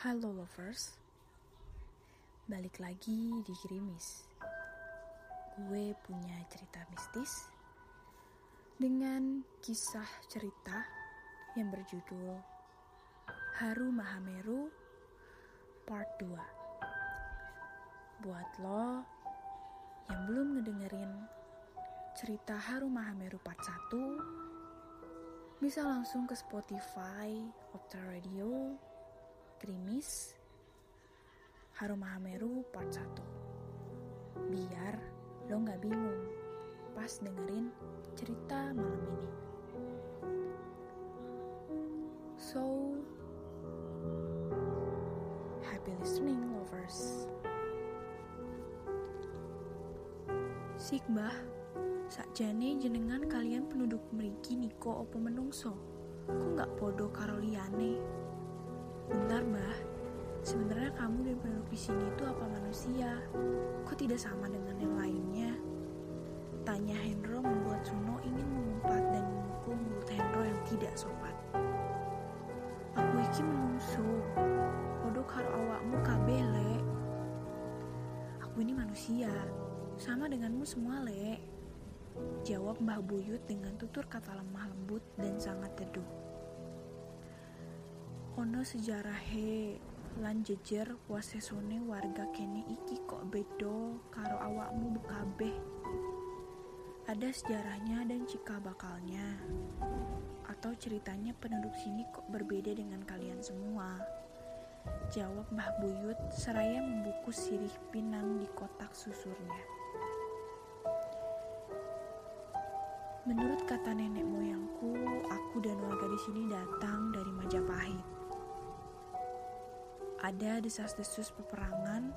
Halo lovers, balik lagi di Gerimis. Gue punya cerita mistis dengan kisah cerita yang berjudul Haru Mahameru Part 2. Buat lo yang belum ngedengerin cerita Haru Mahameru Part 1, bisa langsung ke Spotify, Opta Radio, Krimis, Harum Mahameru part 1. Biar lo gak bingung pas dengerin cerita malam ini. So, happy listening lovers. Sikbah, sakjane jenengan kalian penduduk meriki niko opo menungso. Kok gak podo karo liyane? Bentar, Mbah. Sebenarnya kamu dan penduduk di sini itu apa manusia? Kok tidak sama dengan yang lainnya? Tanya Hendro membuat Suno ingin mengumpat dan memukul mulut Hendro yang tidak sopan. Aku iki menungsu. Kodok karo awakmu kabele. Aku ini manusia, sama denganmu semua, Le. Jawab Mbah Buyut dengan tutur kata lemah lembut dan sangat teduh ono sejarahe lan jejer wasesone warga kene iki kok bedo karo awakmu bekabeh ada sejarahnya dan cika bakalnya. Atau ceritanya penduduk sini kok berbeda dengan kalian semua. Jawab Mbah Buyut seraya membungkus sirih pinang di kotak susurnya. Menurut kata nenek moyangku, aku dan warga di sini datang dari Majapahit ada desas-desus peperangan,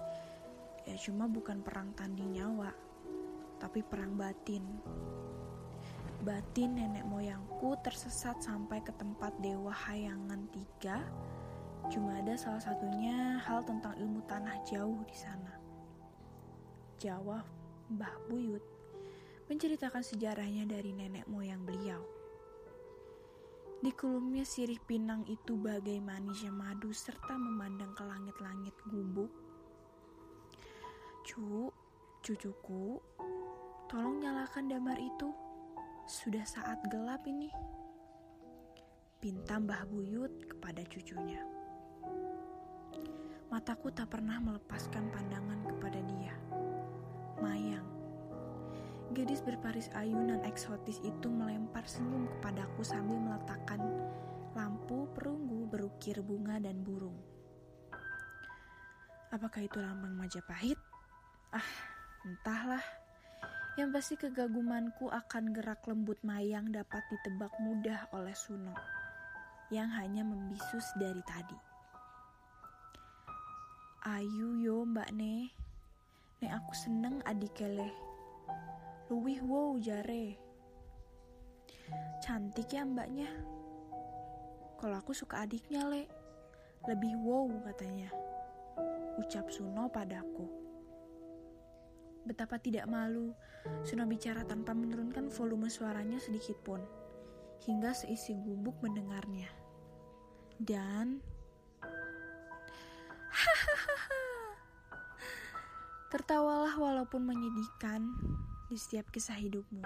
ya cuma bukan perang tanding nyawa, tapi perang batin. Batin nenek moyangku tersesat sampai ke tempat dewa hayangan tiga. Cuma ada salah satunya hal tentang ilmu tanah jauh di sana. Jawab Mbah Buyut menceritakan sejarahnya dari nenek moyang beliau. Di kulumnya sirih pinang itu bagai manisnya madu serta memandang ke langit-langit gubuk. Cu, cucuku, tolong nyalakan damar itu. Sudah saat gelap ini. Pinta Mbah Buyut kepada cucunya. Mataku tak pernah melepaskan pandangan kepada dia. Gadis berparis ayunan eksotis itu melempar senyum kepadaku sambil meletakkan lampu perunggu berukir bunga dan burung. Apakah itu lambang Majapahit? Ah, entahlah. Yang pasti kegagumanku akan gerak lembut mayang dapat ditebak mudah oleh Suno yang hanya membisus dari tadi. Ayu yo mbak ne, ne aku seneng adik keleh Luwih wow jare. Cantik ya mbaknya. Kalau aku suka adiknya, Le. Lebih wow katanya. Ucap Suno padaku. Betapa tidak malu, Suno bicara tanpa menurunkan volume suaranya sedikit pun. Hingga seisi gubuk mendengarnya. Dan... Tertawalah walaupun menyedihkan, di setiap kisah hidupmu.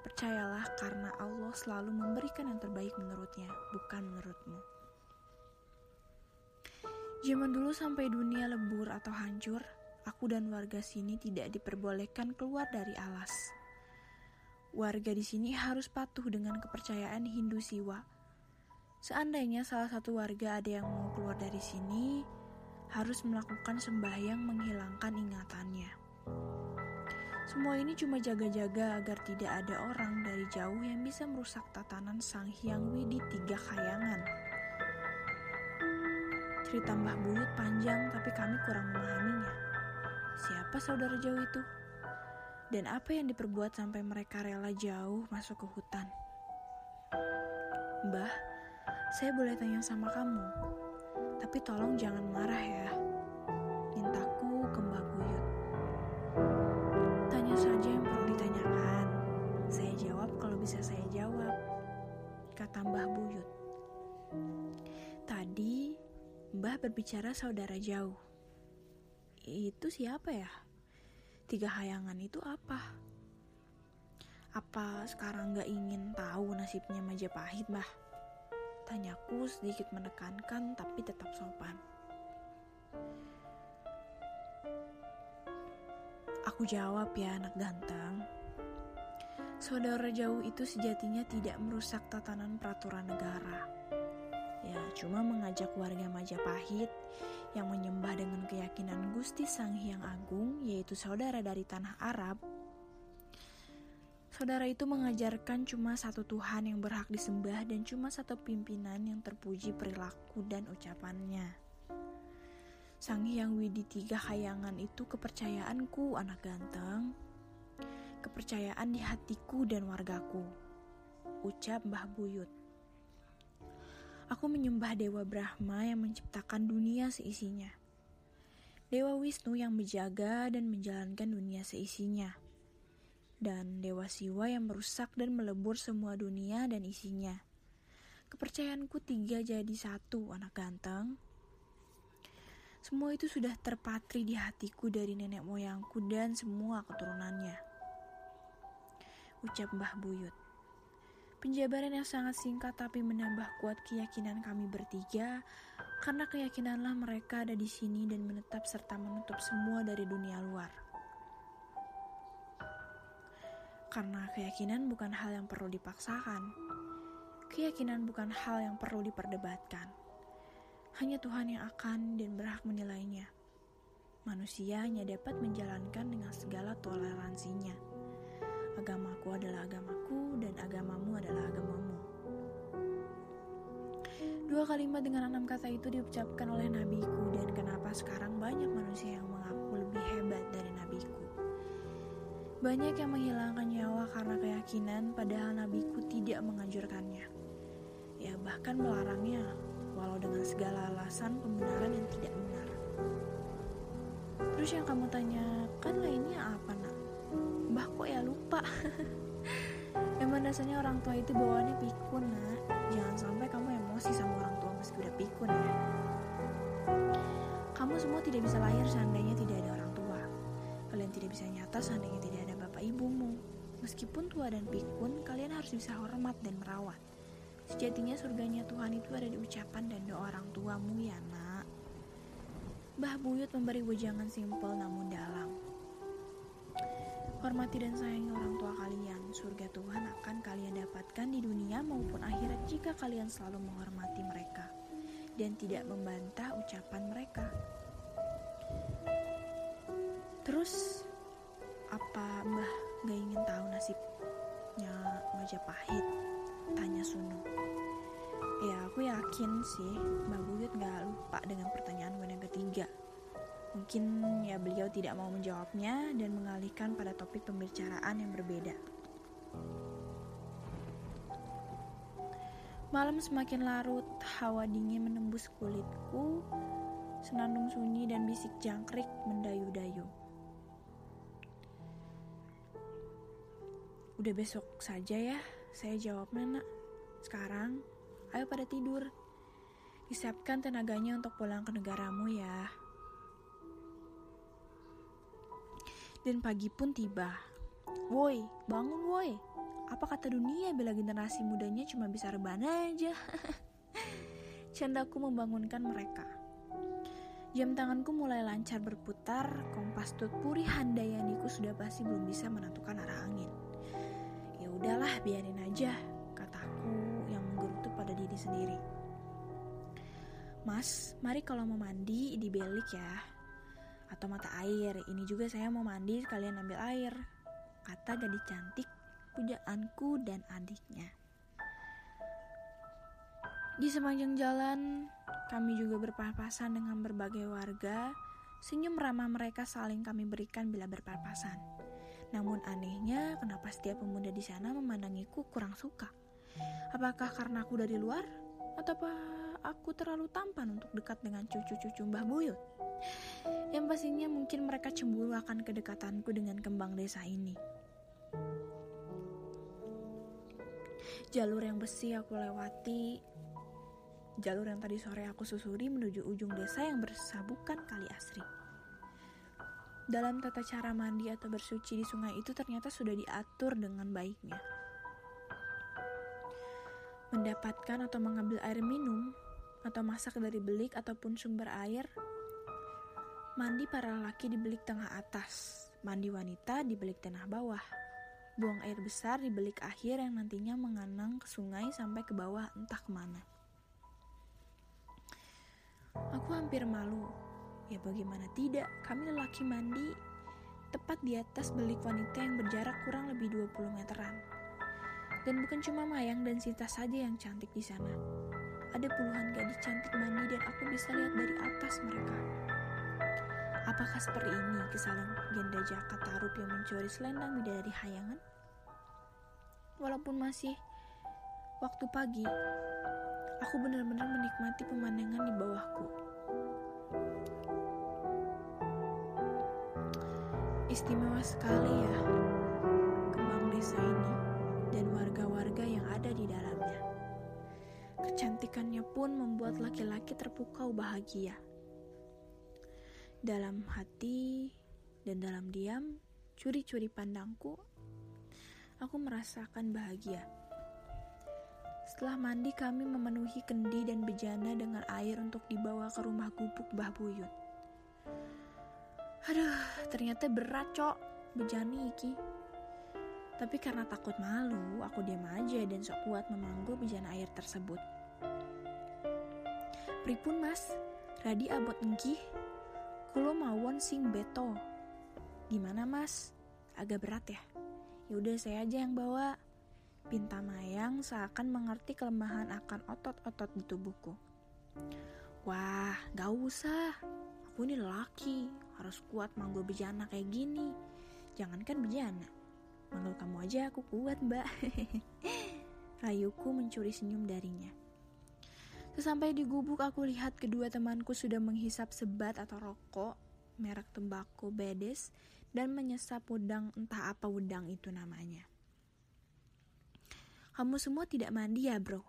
Percayalah karena Allah selalu memberikan yang terbaik menurutnya, bukan menurutmu. Zaman dulu sampai dunia lebur atau hancur, aku dan warga sini tidak diperbolehkan keluar dari alas. Warga di sini harus patuh dengan kepercayaan Hindu Siwa. Seandainya salah satu warga ada yang mau keluar dari sini, harus melakukan sembahyang menghilangkan ingatannya. Semua ini cuma jaga-jaga agar tidak ada orang dari jauh yang bisa merusak tatanan Sang Hyang Widi Tiga Kayangan. Cerita Mbah Buyut panjang tapi kami kurang memahaminya. Siapa saudara jauh itu? Dan apa yang diperbuat sampai mereka rela jauh masuk ke hutan? Mbah, saya boleh tanya sama kamu, tapi tolong jangan marah ya. Kata Mbah Buyut. Tadi Mbah berbicara saudara jauh. Itu siapa ya? Tiga hayangan itu apa? Apa sekarang gak ingin tahu nasibnya Majapahit, Mbah? Tanyaku sedikit menekankan tapi tetap sopan. Aku jawab ya anak ganteng. Saudara jauh itu sejatinya tidak merusak tatanan peraturan negara. Ya, cuma mengajak warga Majapahit yang menyembah dengan keyakinan Gusti Sang Hyang Agung, yaitu saudara dari tanah Arab. Saudara itu mengajarkan cuma satu Tuhan yang berhak disembah dan cuma satu pimpinan yang terpuji perilaku dan ucapannya. Sang Hyang Widi Tiga Hayangan itu kepercayaanku anak ganteng. Kepercayaan di hatiku dan wargaku. Ucap Mbah Buyut. Aku menyembah Dewa Brahma yang menciptakan dunia seisinya. Dewa Wisnu yang menjaga dan menjalankan dunia seisinya. Dan Dewa Siwa yang merusak dan melebur semua dunia dan isinya. Kepercayaanku tiga jadi satu, anak ganteng. Semua itu sudah terpatri di hatiku dari nenek moyangku dan semua keturunannya. Ucap Mbah Buyut. Penjabaran yang sangat singkat tapi menambah kuat keyakinan kami bertiga karena keyakinanlah mereka ada di sini dan menetap serta menutup semua dari dunia luar. Karena keyakinan bukan hal yang perlu dipaksakan. Keyakinan bukan hal yang perlu diperdebatkan hanya Tuhan yang akan dan berhak menilainya. Manusia hanya dapat menjalankan dengan segala toleransinya. Agamaku adalah agamaku dan agamamu adalah agamamu. Dua kalimat dengan enam kata itu diucapkan oleh nabiku dan kenapa sekarang banyak manusia yang mengaku lebih hebat dari nabiku. Banyak yang menghilangkan nyawa karena keyakinan padahal nabiku tidak menganjurkannya. Ya bahkan melarangnya walau dengan segala alasan pembenaran yang tidak benar. Terus yang kamu tanyakan lainnya apa nak? Mbah kok ya lupa? Emang dasarnya orang tua itu bawaannya pikun nak. Jangan sampai kamu emosi sama orang tua meski udah pikun ya. Kamu semua tidak bisa lahir seandainya tidak ada orang tua. Kalian tidak bisa nyata seandainya tidak ada bapak ibumu. Meskipun tua dan pikun, kalian harus bisa hormat dan merawat. Sejatinya surganya Tuhan itu ada di ucapan dan doa orang tuamu ya nak. Mbah Buyut memberi wejangan simpel namun dalam. Hormati dan sayangi orang tua kalian. Surga Tuhan akan kalian dapatkan di dunia maupun akhirat jika kalian selalu menghormati mereka dan tidak membantah ucapan mereka. Terus apa Mbah gak ingin tahu nasibnya Majapahit? Tanya Sunu. Ya aku yakin sih Mbak Buyut gak lupa dengan pertanyaan yang ketiga. Mungkin ya beliau tidak mau menjawabnya dan mengalihkan pada topik pembicaraan yang berbeda. Malam semakin larut, hawa dingin menembus kulitku, senandung sunyi dan bisik jangkrik mendayu-dayu. Udah besok saja ya, saya jawab nak. Sekarang Ayo pada tidur. Disiapkan tenaganya untuk pulang ke negaramu ya. Dan pagi pun tiba. Woi, bangun woi. Apa kata dunia bila generasi mudanya cuma bisa rebahan aja? Candaku membangunkan mereka. Jam tanganku mulai lancar berputar, kompas tut puri handayaniku sudah pasti belum bisa menentukan arah angin. Ya udahlah, biarin aja, kataku menggerutu pada diri sendiri. Mas, mari kalau mau mandi di belik ya. Atau mata air, ini juga saya mau mandi sekalian ambil air. Kata gadis cantik, pujaanku dan adiknya. Di sepanjang jalan, kami juga berpapasan dengan berbagai warga. Senyum ramah mereka saling kami berikan bila berpapasan. Namun anehnya, kenapa setiap pemuda di sana memandangiku kurang suka? Apakah karena aku dari luar? Atau apa aku terlalu tampan untuk dekat dengan cucu-cucu Mbah Buyut? Yang pastinya mungkin mereka cemburu akan kedekatanku dengan kembang desa ini. Jalur yang besi aku lewati jalur yang tadi sore aku susuri menuju ujung desa yang bersabukan kali asri. Dalam tata cara mandi atau bersuci di sungai itu ternyata sudah diatur dengan baiknya. Mendapatkan atau mengambil air minum atau masak dari belik ataupun sumber air. Mandi para lelaki di belik tengah atas, mandi wanita di belik tanah bawah. Buang air besar di belik akhir yang nantinya menganang ke sungai sampai ke bawah entah ke mana. Aku hampir malu. Ya bagaimana tidak, kami lelaki mandi tepat di atas belik wanita yang berjarak kurang lebih 20 meteran. Dan bukan cuma Mayang dan Sita saja yang cantik di sana. Ada puluhan gadis cantik mandi dan aku bisa lihat dari atas mereka. Apakah seperti ini kesalahan genda Jaka Tarub yang mencuri selendang bidadari hayangan? Walaupun masih waktu pagi, Aku benar-benar menikmati pemandangan di bawahku. Istimewa sekali ya kembang desa ini dan warga-warga yang ada di dalamnya. Kecantikannya pun membuat laki-laki terpukau bahagia. Dalam hati dan dalam diam, curi-curi pandangku, aku merasakan bahagia. Setelah mandi kami memenuhi kendi dan bejana dengan air untuk dibawa ke rumah gubuk Mbah Buyut. Aduh, ternyata berat cok, bejani iki. Tapi karena takut malu, aku diam aja dan sok kuat memanggul bejana air tersebut. Pripun mas, radi abot engkih, kulo mawon sing beto. Gimana mas? Agak berat ya? Yaudah saya aja yang bawa. Pinta Mayang seakan mengerti kelemahan akan otot-otot di tubuhku. Wah, gak usah. Aku ini lelaki, harus kuat manggul bejana kayak gini. Jangankan bejana, manggul kamu aja aku kuat mbak. Rayuku mencuri senyum darinya. Sesampai di gubuk aku lihat kedua temanku sudah menghisap sebat atau rokok merek tembakau bedes dan menyesap udang entah apa udang itu namanya. Kamu semua tidak mandi ya bro?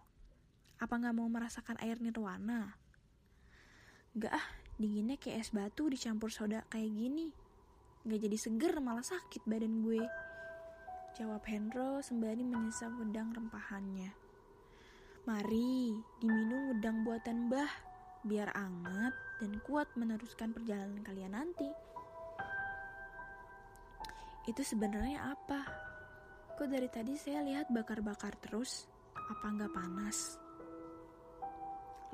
Apa nggak mau merasakan air nirwana? Gak ah, dinginnya kayak es batu dicampur soda kayak gini. Gak jadi seger malah sakit badan gue. Jawab Hendro sembari menyesap wedang rempahannya. Mari, diminum wedang buatan Mbah, biar anget dan kuat meneruskan perjalanan kalian nanti. Itu sebenarnya apa? Kok dari tadi saya lihat bakar-bakar terus? Apa nggak panas?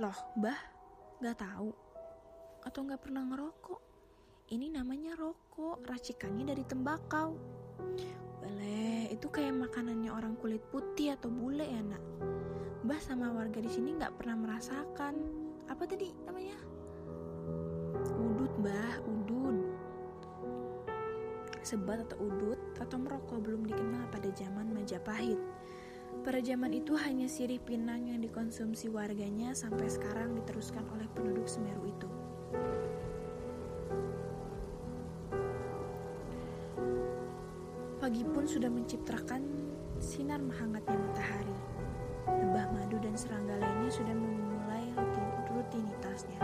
Loh, Mbah, nggak tahu? Atau nggak pernah ngerokok? Ini namanya rokok, racikannya dari tembakau. Boleh, itu kayak makanannya orang kulit putih atau bule ya nak. Mbah sama warga di sini nggak pernah merasakan. Apa tadi namanya? Udut, Mbah, udun. Sebat atau udut atau merokok belum dikenal pada zaman Majapahit. Pada zaman itu hanya sirih pinang yang dikonsumsi warganya sampai sekarang diteruskan oleh penduduk Semeru itu. Pagi pun sudah menciptakan sinar menghangatnya matahari. Lebah madu dan serangga lainnya sudah memulai rutin rutinitasnya,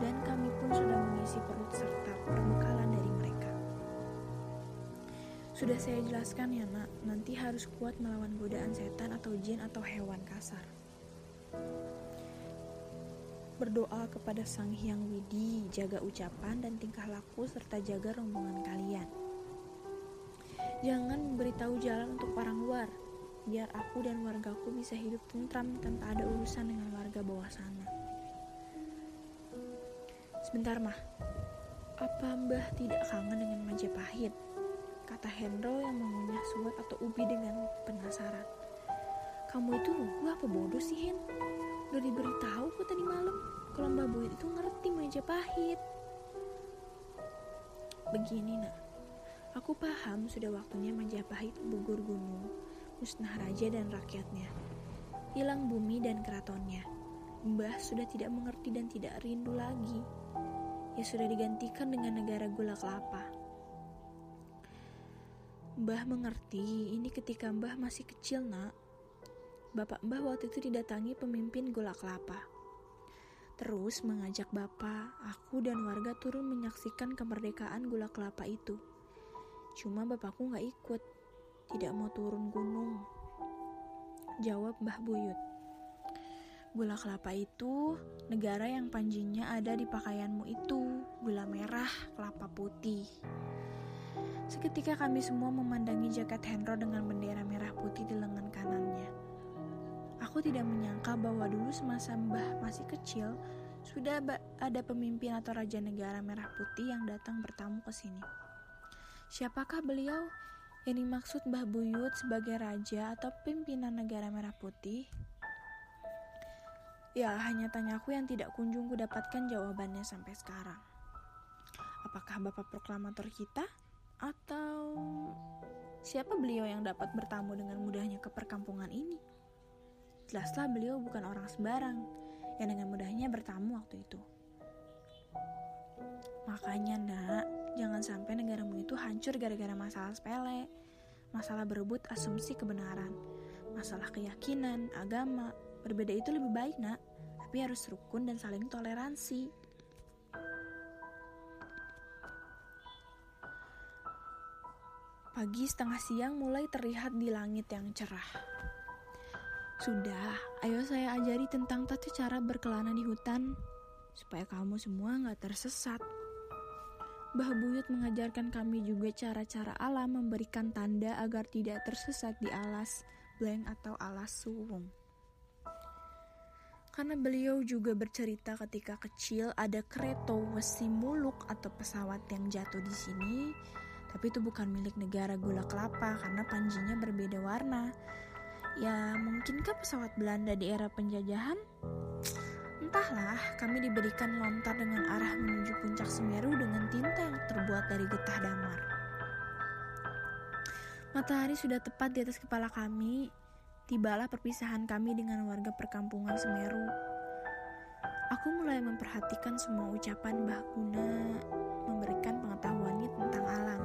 dan kami pun sudah mengisi perut serta perbekalan dari mereka. Sudah saya jelaskan ya nak, nanti harus kuat melawan godaan setan atau jin atau hewan kasar. Berdoa kepada Sang Hyang Widi, jaga ucapan dan tingkah laku serta jaga rombongan kalian. Jangan memberitahu jalan untuk orang luar, biar aku dan wargaku bisa hidup tentram tanpa ada urusan dengan warga bawah sana. Sebentar mah, apa mbah tidak kangen dengan Majapahit? kata Hendro yang mengunyah suat atau ubi dengan penasaran. Kamu itu lugu apa bodoh sih Hen? Udah diberitahu kok tadi malam kalau Mbak Buyut itu ngerti Majapahit. Begini nak, aku paham sudah waktunya Majapahit gugur gunung, musnah raja dan rakyatnya. Hilang bumi dan keratonnya. Mbah sudah tidak mengerti dan tidak rindu lagi. Ya sudah digantikan dengan negara gula kelapa. Mbah mengerti, ini ketika Mbah masih kecil nak. Bapak Mbah waktu itu didatangi pemimpin gula kelapa. Terus mengajak bapak, aku dan warga turun menyaksikan kemerdekaan gula kelapa itu. Cuma bapakku nggak ikut, tidak mau turun gunung. Jawab Mbah Buyut. Gula kelapa itu negara yang panjinya ada di pakaianmu itu, gula merah, kelapa putih. Seketika kami semua memandangi jaket Henro dengan bendera merah putih di lengan kanannya. Aku tidak menyangka bahwa dulu semasa Mbah masih kecil, sudah ada pemimpin atau raja negara merah putih yang datang bertamu ke sini. Siapakah beliau? Yang dimaksud Mbah Buyut sebagai raja atau pimpinan negara merah putih? Ya, hanya tanyaku yang tidak kunjung kudapatkan jawabannya sampai sekarang. Apakah Bapak proklamator kita? Atau siapa beliau yang dapat bertamu dengan mudahnya ke perkampungan ini? Jelaslah beliau bukan orang sembarang yang dengan mudahnya bertamu waktu itu. Makanya nak, jangan sampai negaramu itu hancur gara-gara masalah sepele. Masalah berebut asumsi kebenaran. Masalah keyakinan, agama. Berbeda itu lebih baik nak, tapi harus rukun dan saling toleransi. Pagi setengah siang mulai terlihat di langit yang cerah. Sudah, ayo saya ajari tentang tata cara berkelana di hutan, supaya kamu semua nggak tersesat. Mbah Buyut mengajarkan kami juga cara-cara alam memberikan tanda agar tidak tersesat di alas blank atau alas suwung. Karena beliau juga bercerita ketika kecil ada kereta wesi muluk atau pesawat yang jatuh di sini, tapi itu bukan milik negara gula kelapa karena panjinya berbeda warna. Ya, mungkinkah pesawat Belanda di era penjajahan? Entahlah, kami diberikan lontar dengan arah menuju puncak Semeru dengan tinta yang terbuat dari getah damar. Matahari sudah tepat di atas kepala kami. Tibalah perpisahan kami dengan warga perkampungan Semeru. Aku mulai memperhatikan semua ucapan Mbah Guna memberikan pengetahuannya tentang alam.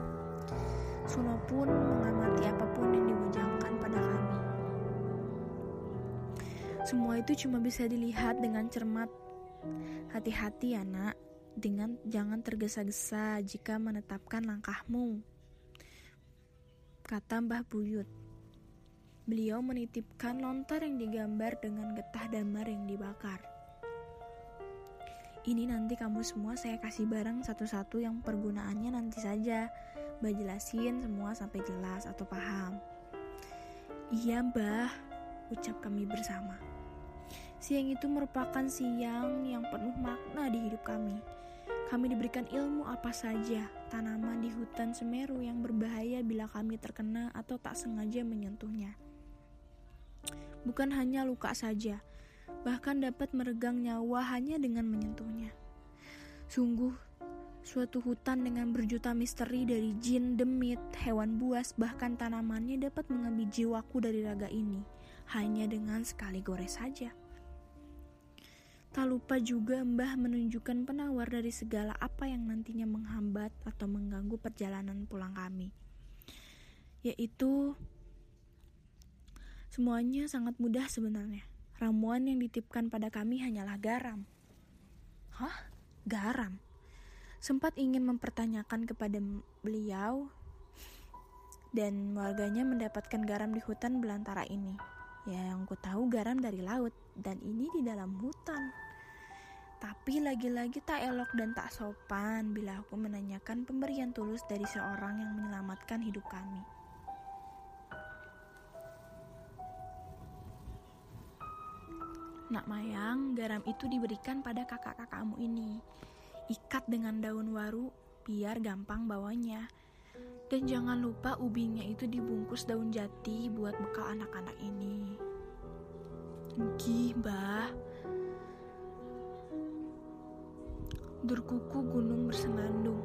Suno pun mengamati apa pun yang diwajangkan Semua itu cuma bisa dilihat dengan cermat. Hati-hati ya nak, dengan jangan tergesa-gesa jika menetapkan langkahmu. Kata Mbah Buyut. Beliau menitipkan lontar yang digambar dengan getah damar yang dibakar. Ini nanti kamu semua saya kasih barang satu-satu yang pergunaannya nanti saja. Mbah jelasin semua sampai jelas atau paham. Iya mbah, ucap kami bersama. Siang itu merupakan siang yang penuh makna di hidup kami. Kami diberikan ilmu apa saja, tanaman di hutan Semeru yang berbahaya bila kami terkena atau tak sengaja menyentuhnya. Bukan hanya luka saja, bahkan dapat meregang nyawa hanya dengan menyentuhnya. Sungguh, suatu hutan dengan berjuta misteri dari jin, demit, hewan buas, bahkan tanamannya dapat mengambil jiwaku dari raga ini, hanya dengan sekali gores saja. Tak lupa juga Mbah menunjukkan penawar dari segala apa yang nantinya menghambat atau mengganggu perjalanan pulang kami. Yaitu semuanya sangat mudah sebenarnya. Ramuan yang ditipkan pada kami hanyalah garam. Hah? Garam? Sempat ingin mempertanyakan kepada beliau dan warganya mendapatkan garam di hutan belantara ini. Ya, yang ku tahu garam dari laut dan ini di dalam hutan. Tapi lagi-lagi tak elok dan tak sopan bila aku menanyakan pemberian tulus dari seorang yang menyelamatkan hidup kami. Nak Mayang, garam itu diberikan pada kakak-kakakmu ini. Ikat dengan daun waru biar gampang bawanya. Dan jangan lupa ubinya itu dibungkus daun jati buat bekal anak-anak ini. Gih, Mbah. Durkuku gunung bersenandung,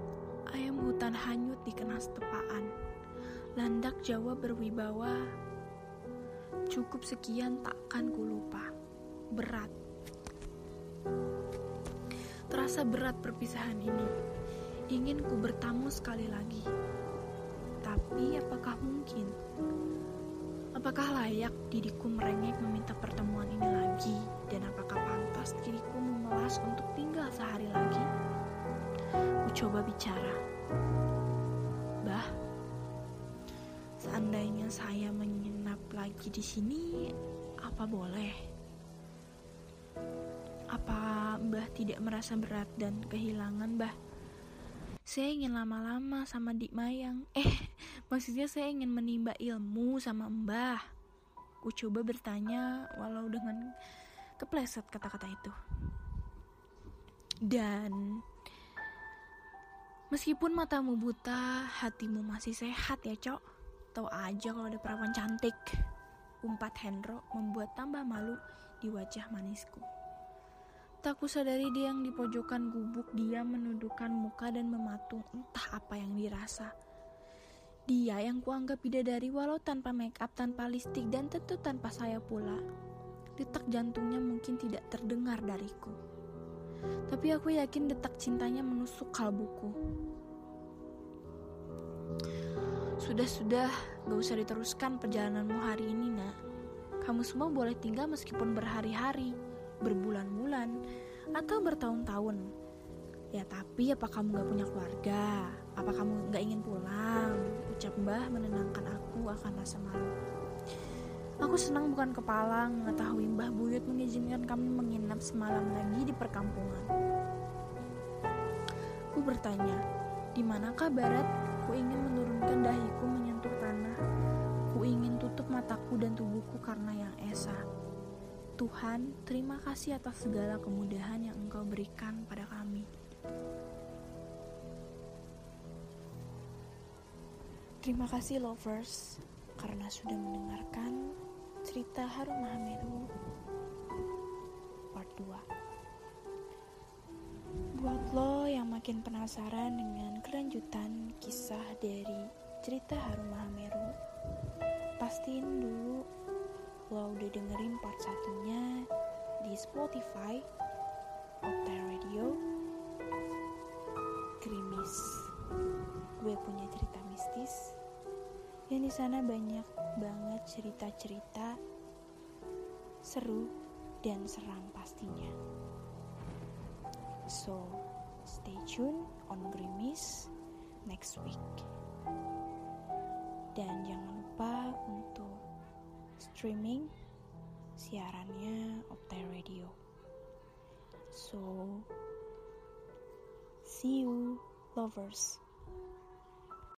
ayam hutan hanyut di kenas tepaan. Landak Jawa berwibawa. Cukup sekian takkan ku lupa. Berat. Terasa berat perpisahan ini. Ingin ku bertamu sekali lagi. Tapi apakah mungkin? Apakah layak diriku merengek meminta pertemuan ini lagi? Dan apakah pantas diriku memelas untuk tinggal sehari lagi. Ku coba bicara. Bah, seandainya saya menginap lagi di sini, apa boleh? Apa Mbah tidak merasa berat dan kehilangan, Mbah? Saya ingin lama-lama sama Dik Mayang. Eh, maksudnya saya ingin menimba ilmu sama Mbah. Ku coba bertanya walau dengan kepleset kata-kata itu. Dan meskipun matamu buta, hatimu masih sehat ya, Cok. Tahu aja kalau ada perawan cantik. Umpat Hendro membuat tambah malu di wajah manisku. Tak kusadari dia yang di pojokan gubuk dia menundukkan muka dan mematung entah apa yang dirasa. Dia yang kuanggap bidadari walau tanpa make up, tanpa listrik, dan tentu tanpa saya pula. Detak jantungnya mungkin tidak terdengar dariku. Tapi aku yakin detak cintanya menusuk kalbuku. Sudah-sudah, gak usah diteruskan perjalananmu hari ini, nak. Kamu semua boleh tinggal meskipun berhari-hari berbulan-bulan, atau bertahun-tahun. Ya tapi apa kamu gak punya keluarga? Apa kamu gak ingin pulang? Ucap mbah menenangkan aku akan rasa malu. Aku senang bukan kepala mengetahui Mbah Buyut mengizinkan kami menginap semalam lagi di perkampungan. Ku bertanya, di manakah barat? Ku ingin menurunkan dahiku menyentuh tanah. Ku ingin tutup mataku dan tubuhku karena yang esa. Tuhan, terima kasih atas segala kemudahan yang Engkau berikan pada kami. Terima kasih lovers karena sudah mendengarkan cerita Harum Mahameru part 2. Buat lo yang makin penasaran dengan kelanjutan kisah dari cerita Harum Mahameru, pastiin dulu lo udah dengerin part satunya di Spotify, Opta Radio, Krimis. Gue punya cerita mistis yang di sana banyak banget cerita-cerita seru dan seram pastinya. So, stay tune on Grimis next week. Dan jangan lupa untuk streaming siarannya Optai Radio. So, see you lovers.